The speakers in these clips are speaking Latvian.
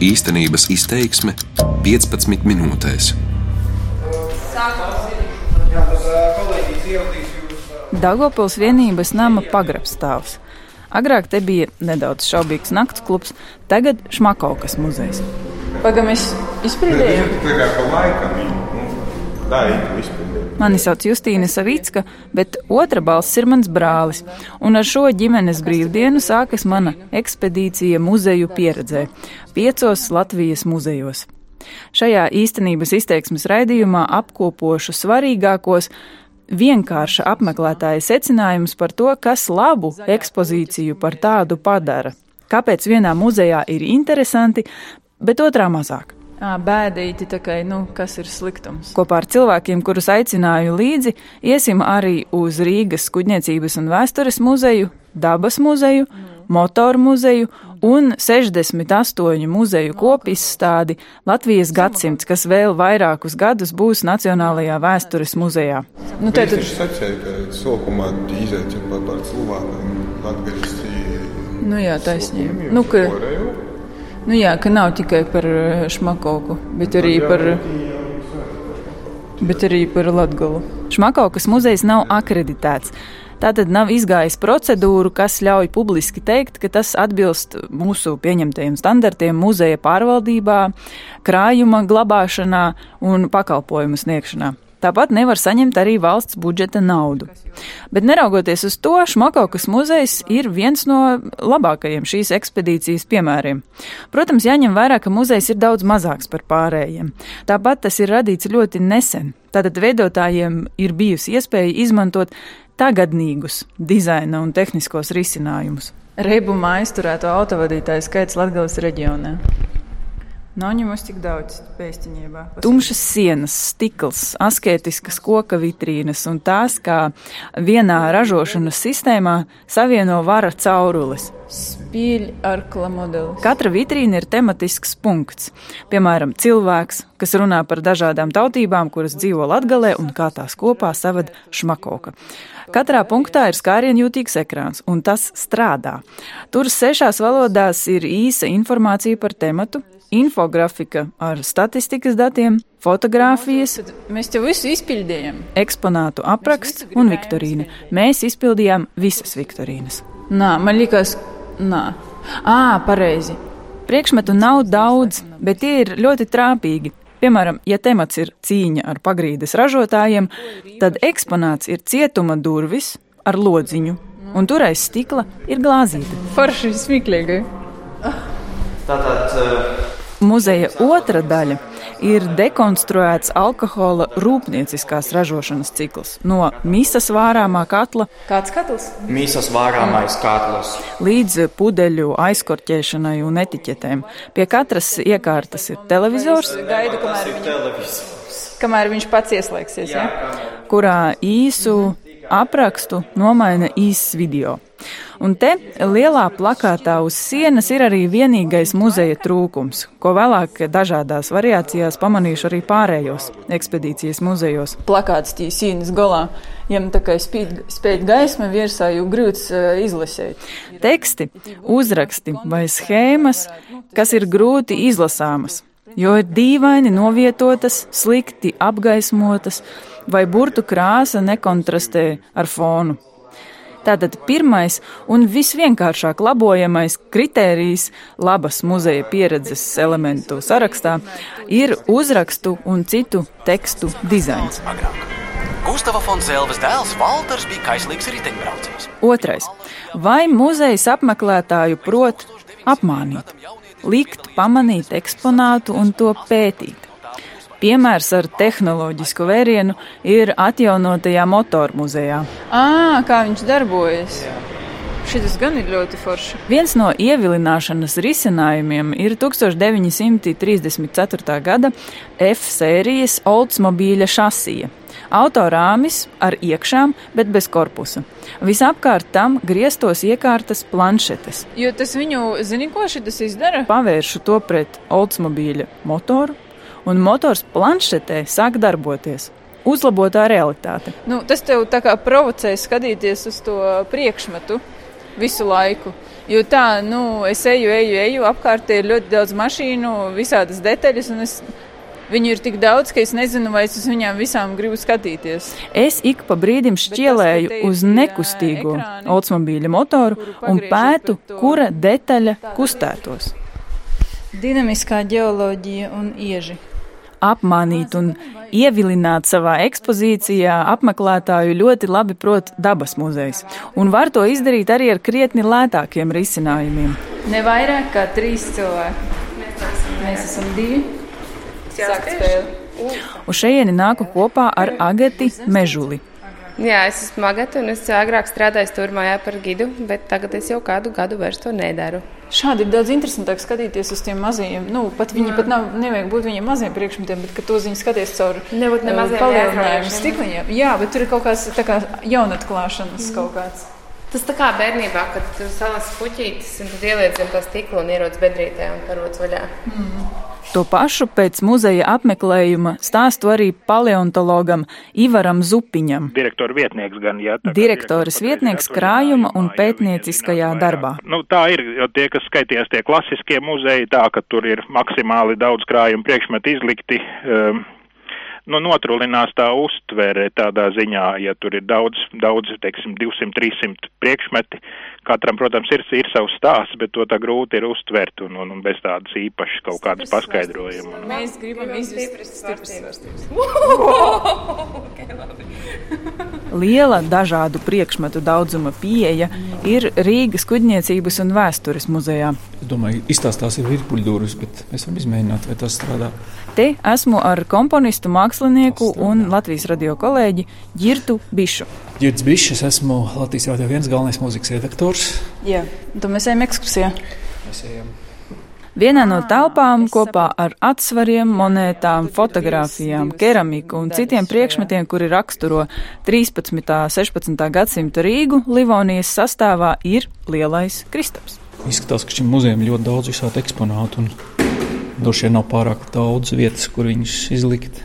Īstenības izteiksme 15 minūtēs. Dagopils vienības nama pagrabstāvs. Agrāk te bija nedaudz šaubīgs nakts klubs, tagad šmakaukas muzejs. Pagaidām, es izpildīju. Mani sauc Justīna Savicka, bet otra balss ir mans brālis, un ar šo ģimenes brīvdienu sākas mana ekspedīcija muzeju pieredzē piecos Latvijas muzejos. Šajā īstenības izteiksmes raidījumā apkopošu svarīgākos vienkārša apmeklētāja secinājumus par to, kas labu ekspozīciju par tādu padara. Kāpēc vienā muzejā ir interesanti, bet otrā mazāk. Bēdīti, tā kā, nu, kas ir sliktums. Kopā ar cilvēkiem, kurus aicināju līdzi, iesim arī uz Rīgas kuģniecības un vēstures muzeju, dabas muzeju, motoru muzeju un 68 muzeju kopizstādi Latvijas gadsimts, kas vēl vairākus gadus būs Nacionālajā vēstures muzejā. Nu, tad viņš sacīja, ka sākumā iziet par, cilvēkiem latgaliski. Nu jā, taisnība. Nu, ka... Nu jā, ka nav tikai par eh, šmakoku, bet arī par, bet arī par latgalu. Šmakaukas muzejs nav akreditēts. Tātad nav izgājis procedūru, kas ļauj publiski teikt, ka tas atbilst mūsu pieņemtajiem standartiem muzeja pārvaldībā, krājuma glabāšanā un pakalpojumu sniegšanā. Tāpat nevar saņemt arī valsts budžeta naudu. Bet neraugoties uz to, Šmakaukas muzejs ir viens no labākajiem šīs ekspedīcijas piemēriem. Protams, jāņem vērā, ka muzejs ir daudz mazāks par pārējiem. Tāpat tas ir radīts ļoti nesen. Tātad veidotājiem ir bijusi iespēja izmantot tagadnīgus dizaina un tehniskos risinājumus. Reibumā aizturēto autovadītāju skaits Latgales reģionā. Nav ņemams tik daudz pēstiņībā. Tumšas sienas, stikls, asketiskas koka vitrīnas un tās, kā vienā ražošanas sistēmā savieno vara caurules. Katra vitrīna ir tematisks punkts. Piemēram, cilvēks, kas runā par dažādām tautībām, kuras dzīvo Latgalē un kā tās kopā saved šmakoka. Katrā punktā ir skārienjūtīgs ekrāns, un tas strādā. Tur sešās valodās ir īsa informācija par tematu, infografika ar statistikas datiem, fotografijas. Mēs jau visu izpildījām. Eksponātu apraksts un viktorīna. Mēs izpildījām visas viktorīnas. Nā, man liekas, nā. Ā, pareizi. Priekšmetu nav daudz, bet tie ir ļoti trāpīgi. Piemēram, ja temats ir cīņa ar pagrīdes ražotājiem, tad eksponāts ir cietuma durvis ar lodziņu, un tur aiz stikla ir glāzīte. Forši smieklīgi. Tātad. Muzeja otra daļa ir dekonstruēts alkohola rūpnieciskās ražošanas cikls no mīsas vārāmā katla. Kāds katls? Mīsas vārāmais katls. Līdz pudeļu aizkorķēšanai un etiķetēm. Pie katras iekārtas ir televizors. Gaidu, kamēr, viņš, kamēr viņš pats ieslēgsies, ja? kurā īsu aprakstu nomaina īsts video. Un te lielā plakātā uz sienas ir arī vienīgais muzeja trūkums, ko vēlāk dažādās variācijās pamanīšu arī pārējos ekspedīcijas muzejos. Plakāts tī sienas galā. Ja tā kā spīd, spēj gaisma virsā, jau grūts izlasīt. Teksti, uzraksti vai schēmas, kas ir grūti izlasāmas, jo ir dīvaini novietotas, slikti apgaismotas, vai burtu krāsa nekontrastē ar fonu. Tātad pirmais un visvienkāršāk labojamais kritērijs labas muzeja pieredzes elementu sarakstā ir uzrakstu un citu tekstu dizains. Gustava Fonselvas dēls Valters bija kaislīgs riteņbraucējs. Otrais. Vai muzejs apmeklētāju prot apmānīt, likt pamanīt eksponātu un to pētīt? Piemērs ar tehnoloģisku vērienu ir atjaunotajā motoru muzejā. À, kā viņš darbojas? Šis gan ir ļoti forši. Viens no ievilināšanas risinājumiem ir 1934. gada F sērijas Oldsmobīļa šasija. Autorāmis ar iekšām, bet bez korpusa. Visapkārt tam grieztos iekārtas planšetes. Jo tas viņu, zini, ko šis izdara? Pavēršu to pret Oldsmobīļa motoru un motors planšetē sāk darboties. Uzlabotā realitāte. Nu, tas tev tā kā provocē skatīties uz to priekšmetu visu laiku. Jo tā, nu, es eju, eju, eju, apkārt ir ļoti daudz mašīnu, visādas detaļas, un es Viņu ir tik daudz, ka es nezinu, vai es uz viņām visām gribu skatīties. Es ik pa brīdim šķielēju uz nekustīgo automobīļa motoru un pētu, kura detaļa kustētos. Dinamiskā ģeoloģija un ieži. Apmānīt un ievilināt savā ekspozīcijā apmeklētāju ļoti labi prot dabas muzejs, un var to izdarīt arī ar krietni lētākiem risinājumiem. Ne vairāk kā trīs cilvēki. Mēs esam divi. Sākt spēli. Uz šejieni nāku kopā ar Agati Mežuli. Jā, es esmu Magata un es agrāk strādāju turmājā par gidu, bet tagad es jau kādu gadu vairs to nedaru. Šādi ir daudz interesantāk skatīties uz tiem mazajiem. Nu, pat viņi Jā. pat nav, nevajag būt viņiem maziem priekšmetiem, bet to viņi skaties caur maziem palielinājumu stikliņiem. Jā, bet tur ir kaut kāds tā kā jaunatklāšanas mm. kaut kāds. Tas tā kā bērnībā, kad tu salas puķītes un tad ieliec zem tā stikla un ierodas bedrītē un parodas vaļā. Mm. To pašu pēc muzeja apmeklējuma stāstu arī paleontologam Ivaram Zupiņam. Direktora vietnieks gan, jā. Direktoras vietnieks krājuma un pētnieciskajā darbā. Nu, tā ir, jo tie, kas skaitījās tie klasiskie muzeji, tā, ka tur ir maksimāli daudz krājumu priekšmetu izlikti. Um, nu, notrulinās tā uztvere tādā ziņā, ja tur ir daudz, daudz teiksim, 200, 300 priekšmeti. Katram, protams, ir, ir savs stāsts, bet to tā grūti ir uztvert un, un, un bez tādas īpašas kaut kādas paskaidrojumu. Mēs gribam izvest stipras. Liela dažādu priekšmetu daudzuma pieeja ir Rīgas kuģniecības un vēstures muzejā. Es domāju, izstāstās ir virpuļdūris, bet mēs varam izmēģināt, vai tas strādā. Te esmu ar komponistu, mākslinieku un Latvijas radio kolēģi Girtu Bišu. Girts Bišs, esmu Latvijas radio viens galvenais mūzikas redaktors. Jā, tad mēs ejam ekskursijā. Mēs ejam. Vienā no telpām kopā ar atsvariem, monētām, fotografijām, keramiku un citiem priekšmetiem, kuri raksturo 13. un 16. gadsimta Rīgu, Livonijas sastāvā ir lielais Kristaps. Izskatās, ka šim muzejam ļoti daudz visādi eksponātu un Droši vien nav pārāk daudz vietas, kur viņus izlikt.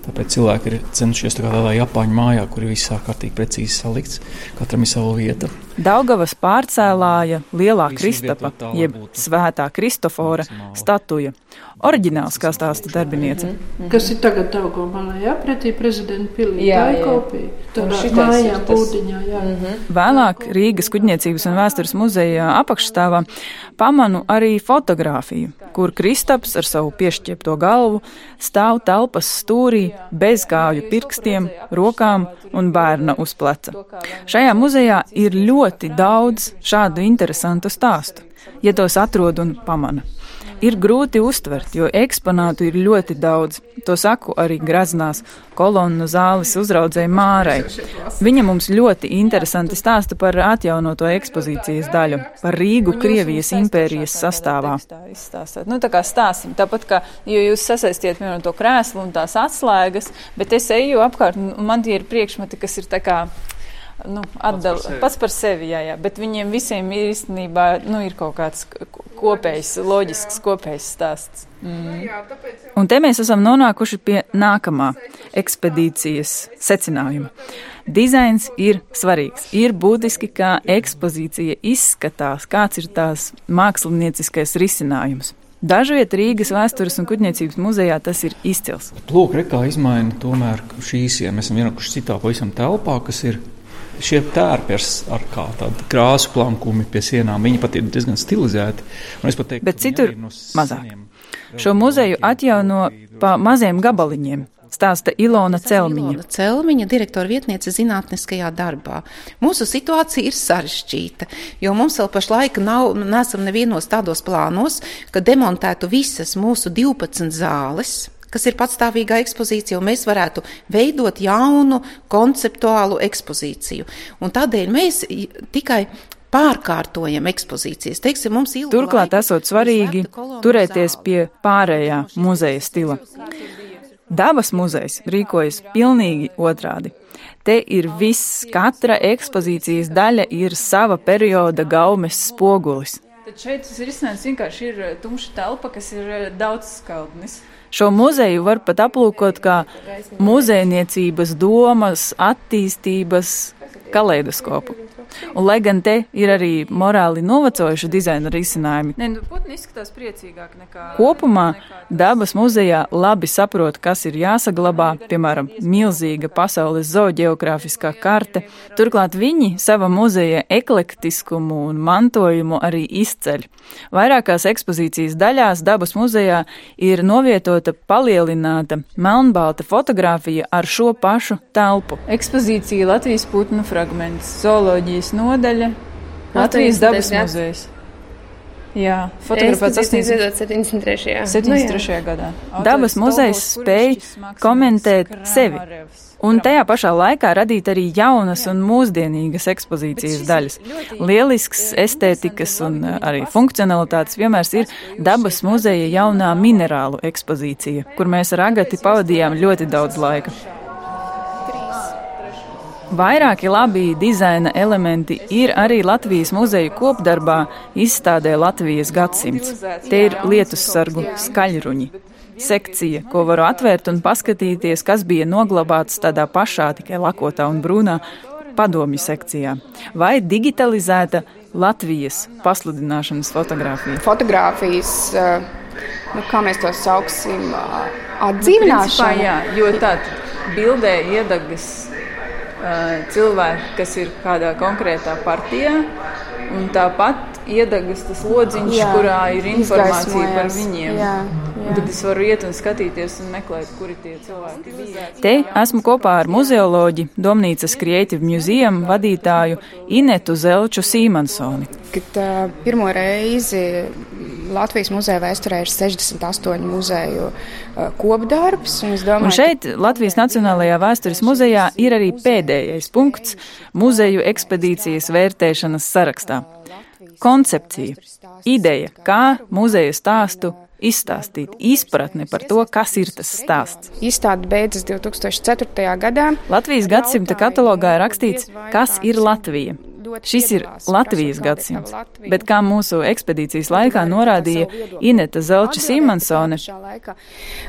Tāpēc cilvēki ir cenšies tā tādā Japāņu mājā, kur viss ir kārtīgi precīzi salikts. Katram ir sava vieta. Daugavas pārcēlāja Lielā Kristapa, jeb Svētā Kristofora statuja. Oriģināls kā stāsta darbiniece. Mm -hmm. Kas ir tagad Daugavā, jā, pretī prezidenta pilī. Jā, tā ir kopija. Tādā mājā, būdiņā, jā. Mm -hmm. Vēlāk Rīgas kuģniecības un vēstures muzeja apakšstāvā pamanu arī fotografiju, kur Kristaps ar savu piešķiepto galvu stāv telpas stūrī bez kāju pirkstiem, rokām un bērna uz pleca. Šajā muzejā ir ļoti daudz šādu interesantu stāstu, ja tos atrod un pamana ir grūti uztvert, jo eksponātu ir ļoti daudz. To saku arī graznās kolonnu zāles uzraudzēja Mārai. Viņa mums ļoti interesanti stāsta par atjaunoto ekspozīcijas daļu, par Rīgu Krievijas impērijas sastāvā. Nu, tā kā stāstim, tāpat kā, jo jūs sasaistiet vienu to krēslu un tās atslēgas, bet es eju apkārt un man tie ir priekšmeti, kas ir tā kā nu, atdal, pats, par pats par sevi, jā, jā, bet viņiem visiem ir īstenībā nu, ir kaut kāds kopējs, loģisks kopējs stāsts. Mm. Un te mēs esam nonākuši pie nākamā ekspedīcijas secinājuma. Dizains ir svarīgs. Ir būtiski, kā ekspozīcija izskatās, kāds ir tās mākslinieckais risinājums. Dažviet Rīgas vēstures un kuģniecības muzejā tas ir izcils. Lūk, kā izmaina tomēr šīs, ja mēs esam ienākuši citā pavisam telpā, kas ir šie tērpi ar tādu krāsu plankumi pie sienām, viņi pat ir diezgan stilizēti. Teiktu, Bet citur no mazāk. Šo muzeju atjauno pa maziem gabaliņiem. Stāsta Ilona Celmiņa. Ilona Celmiņa, direktora vietniece zinātniskajā darbā. Mūsu situācija ir sarežģīta, jo mums vēl pašlaik nav, nesam nevienos tādos plānos, ka demontētu visas mūsu 12 zāles kas ir patstāvīgā ekspozīcija, un mēs varētu veidot jaunu konceptuālu ekspozīciju. Un tādēļ mēs tikai pārkārtojam ekspozīcijas. Teiksim, Turklāt esot svarīgi turēties pie pārējā muzeja stila. Dabas muzejs rīkojas pilnīgi otrādi. Te ir viss, katra ekspozīcijas daļa ir sava perioda gaumes spogulis. Tad šeit tas risinājums vienkārši ir tumša telpa, kas ir daudz skaldnis. Šo muzeju var pat aplūkot kā muzejniecības domas, attīstības kaleidoskopu. Un, lai gan te ir arī morāli novecojuši dizaina risinājumi, ne, nu, putni izskatās priecīgāk nekā. Kopumā dabas muzejā labi saprot, kas ir jāsaglabā, piemēram, milzīga pasaules zooģeogrāfiskā karte. Turklāt viņi sava muzeja eklektiskumu un mantojumu arī izceļ. Vairākās ekspozīcijas daļās dabas muzejā ir novietota palielināta melnbalta fotografija ar šo pašu telpu. Ekspozīcija Latvijas putnu fragments, zooloģijas nodaļa, Latvijas dabas muzejs. Jā, fotografēts 73. 73. gadā. Dabas muzejs spēja komentēt sevi un tajā pašā laikā radīt arī jaunas un mūsdienīgas ekspozīcijas daļas. Lielisks estētikas un arī funkcionalitātes piemērs ir Dabas muzeja jaunā minerālu ekspozīcija, kur mēs ar Agati pavadījām ļoti daudz laika. Vairāki labi dizaina elementi ir arī Latvijas muzeja kopdarbā izstādē Latvijas gadsimts. Te ir lietus sargu skaļruņi. Sekcija, ko varu atvērt un paskatīties, kas bija noglabāts tādā pašā, tikai lakotā un brūnā padomju sekcijā. Vai digitalizēta Latvijas pasludināšanas fotografija? Fotogrāfijas, nu, kā mēs to sauksim, atdzīvināšana. Jā, jo tad bildē iedagas cilvēki, kas ir kādā konkrētā partijā, un tāpat iedegas tas lodziņš, jā, kurā ir informācija par viņiem. Jā, jā. Tad es varu iet un skatīties un meklēt, kuri tie cilvēki bija. Te esmu kopā ar muzeoloģi, Domnīcas Creative Museum vadītāju Inetu Zelču Sīmansoni. Kad uh, pirmo reizi Latvijas muzeja vēsturē ir 68 muzeju uh, kopdarbs. Un, domāju, un šeit Latvijas Nacionālajā vēstures muzejā ir arī pēdējais punkts muzeju ekspedīcijas vērtēšanas sarakstā. Koncepcija, ideja, kā muzeja stāstu izstāstīt, izpratne par to, kas ir tas stāsts. Izstāde beidzas 2004. gadā. Latvijas gadsimta katalogā ir rakstīts, kas ir Latvija. Šis ir Latvijas gadsimts, bet kā mūsu ekspedīcijas laikā norādīja Ineta Zelča Simonsone,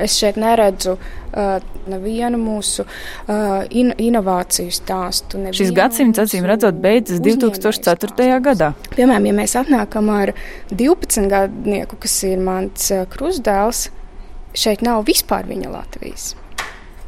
es šeit neredzu uh, nevienu mūsu uh, in inovāciju stāstu. Šis gadsimts, acīm redzot, beidzas 2004. gadā. Piemēram, ja mēs atnākam ar 12 gadnieku, kas ir mans uh, krustdēls, šeit nav vispār viņa Latvijas.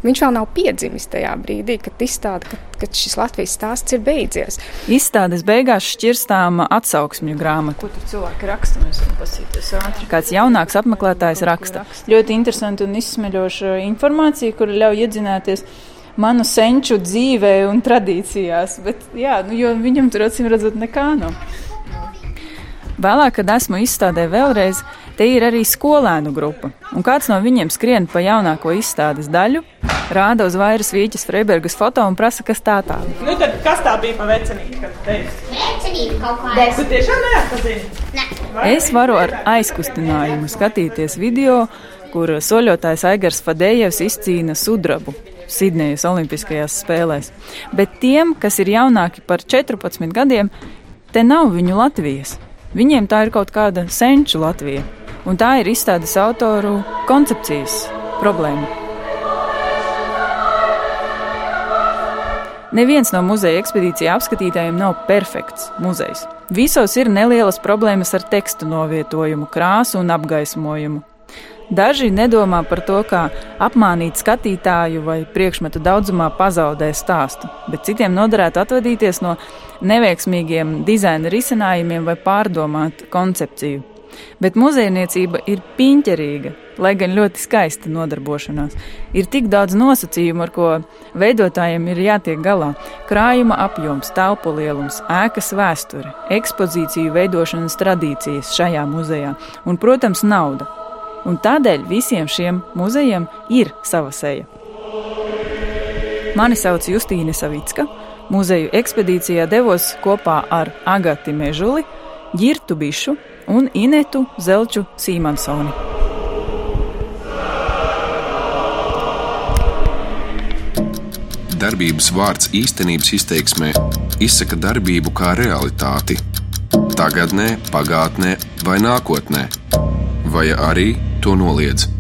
Viņš vēl nav piedzimis tajā brīdī, kad izstāda, ka, ka šis Latvijas stāsts ir beidzies. Izstādes beigās šķirstām atsauksmju grāmatu. Ko tur cilvēki raksta? Mēs varam pasīties ātri. Kāds jaunāks apmeklētājs raksta. Ļoti interesanti un izsmeļoša informācija, kur ļauj iedzināties manu senču dzīvē un tradīcijās. Bet, jā, nu, jo viņam tur acīm redzot nekā nav. Vēlāk, kad esmu izstādē vēlreiz, te ir arī skolēnu grupa. Un kāds no viņiem skrien pa jaunāko izstādes daļu, rāda uz vairas vīķis Freibergas foto un prasa, kas tā tā. Nu, tad kas tā bija pa vecenību? Vecenību kaut kādā. Tu tiešām neatpazini? Ne. Es varu ar aizkustinājumu skatīties video, kur soļotājs Aigars Fadējevs izcīna sudrabu. Sidnejas Olimpiskajās spēlēs. Bet tiem, kas ir jaunāki par 14 gadiem, te nav viņu Latvijas. Viņiem tā ir kaut kāda senču Latvija, un tā ir izstādes autoru koncepcijas problēma. Neviens no muzeja ekspedīcijā apskatītājiem nav perfekts muzejs. Visos ir nelielas problēmas ar tekstu novietojumu, krāsu un apgaismojumu. Daži nedomā par to, kā apmānīt skatītāju vai priekšmetu daudzumā pazaudēt stāstu, bet citiem noderētu atvadīties no neveiksmīgiem dizaina risinājumiem vai pārdomāt koncepciju. Bet muzejniecība ir piņķerīga, lai gan ļoti skaista nodarbošanās. Ir tik daudz nosacījumu, ar ko veidotājiem ir jātiek galā. Krājuma apjoms, telpu lielums, ēkas vēsture, ekspozīciju veidošanas tradīcijas šajā muzejā un, protams, nauda. Un tādēļ visiem šiem muzejiem ir sava seja. Mani sauc Justīna Savicka. Muzeju ekspedīcijā devos kopā ar Agati Mežuli, Girtu Bišu un Inetu Zelču Sīmansoni. Darbības vārds īstenības izteiksmē izsaka darbību kā realitāti - tagadnē, pagātnē vai nākotnē, vai arī to noliedz.